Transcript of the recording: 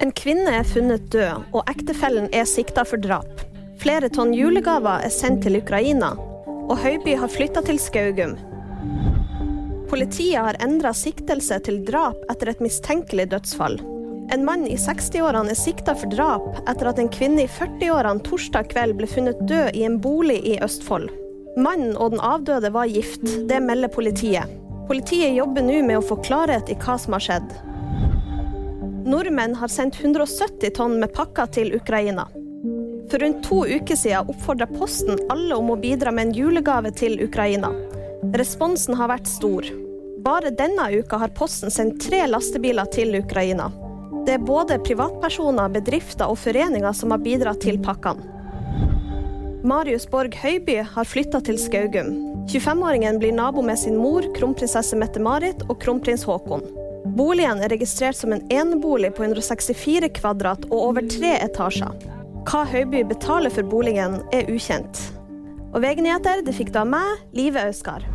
En kvinne er funnet død, og ektefellen er sikta for drap. Flere tonn julegaver er sendt til Ukraina, og Høiby har flytta til Skaugum. Politiet har endra siktelse til drap etter et mistenkelig dødsfall. En mann i 60-årene er sikta for drap etter at en kvinne i 40-årene torsdag kveld ble funnet død i en bolig i Østfold. Mannen og den avdøde var gift, det melder politiet. Politiet jobber nå med å få klarhet i hva som har skjedd. Nordmenn har sendt 170 tonn med pakker til Ukraina. For rundt to uker siden oppfordra Posten alle om å bidra med en julegave til Ukraina. Responsen har vært stor. Bare denne uka har Posten sendt tre lastebiler til Ukraina. Det er både privatpersoner, bedrifter og foreninger som har bidratt til pakkene. Marius Borg Høiby har flytta til Skaugum. 25-åringen blir nabo med sin mor, kronprinsesse Mette-Marit og kronprins Haakon. Boligen er registrert som en enebolig på 164 kvadrat og over tre etasjer. Hva Høiby betaler for boligen, er ukjent. Og VG-nyheter det fikk du av meg, Live Auskar.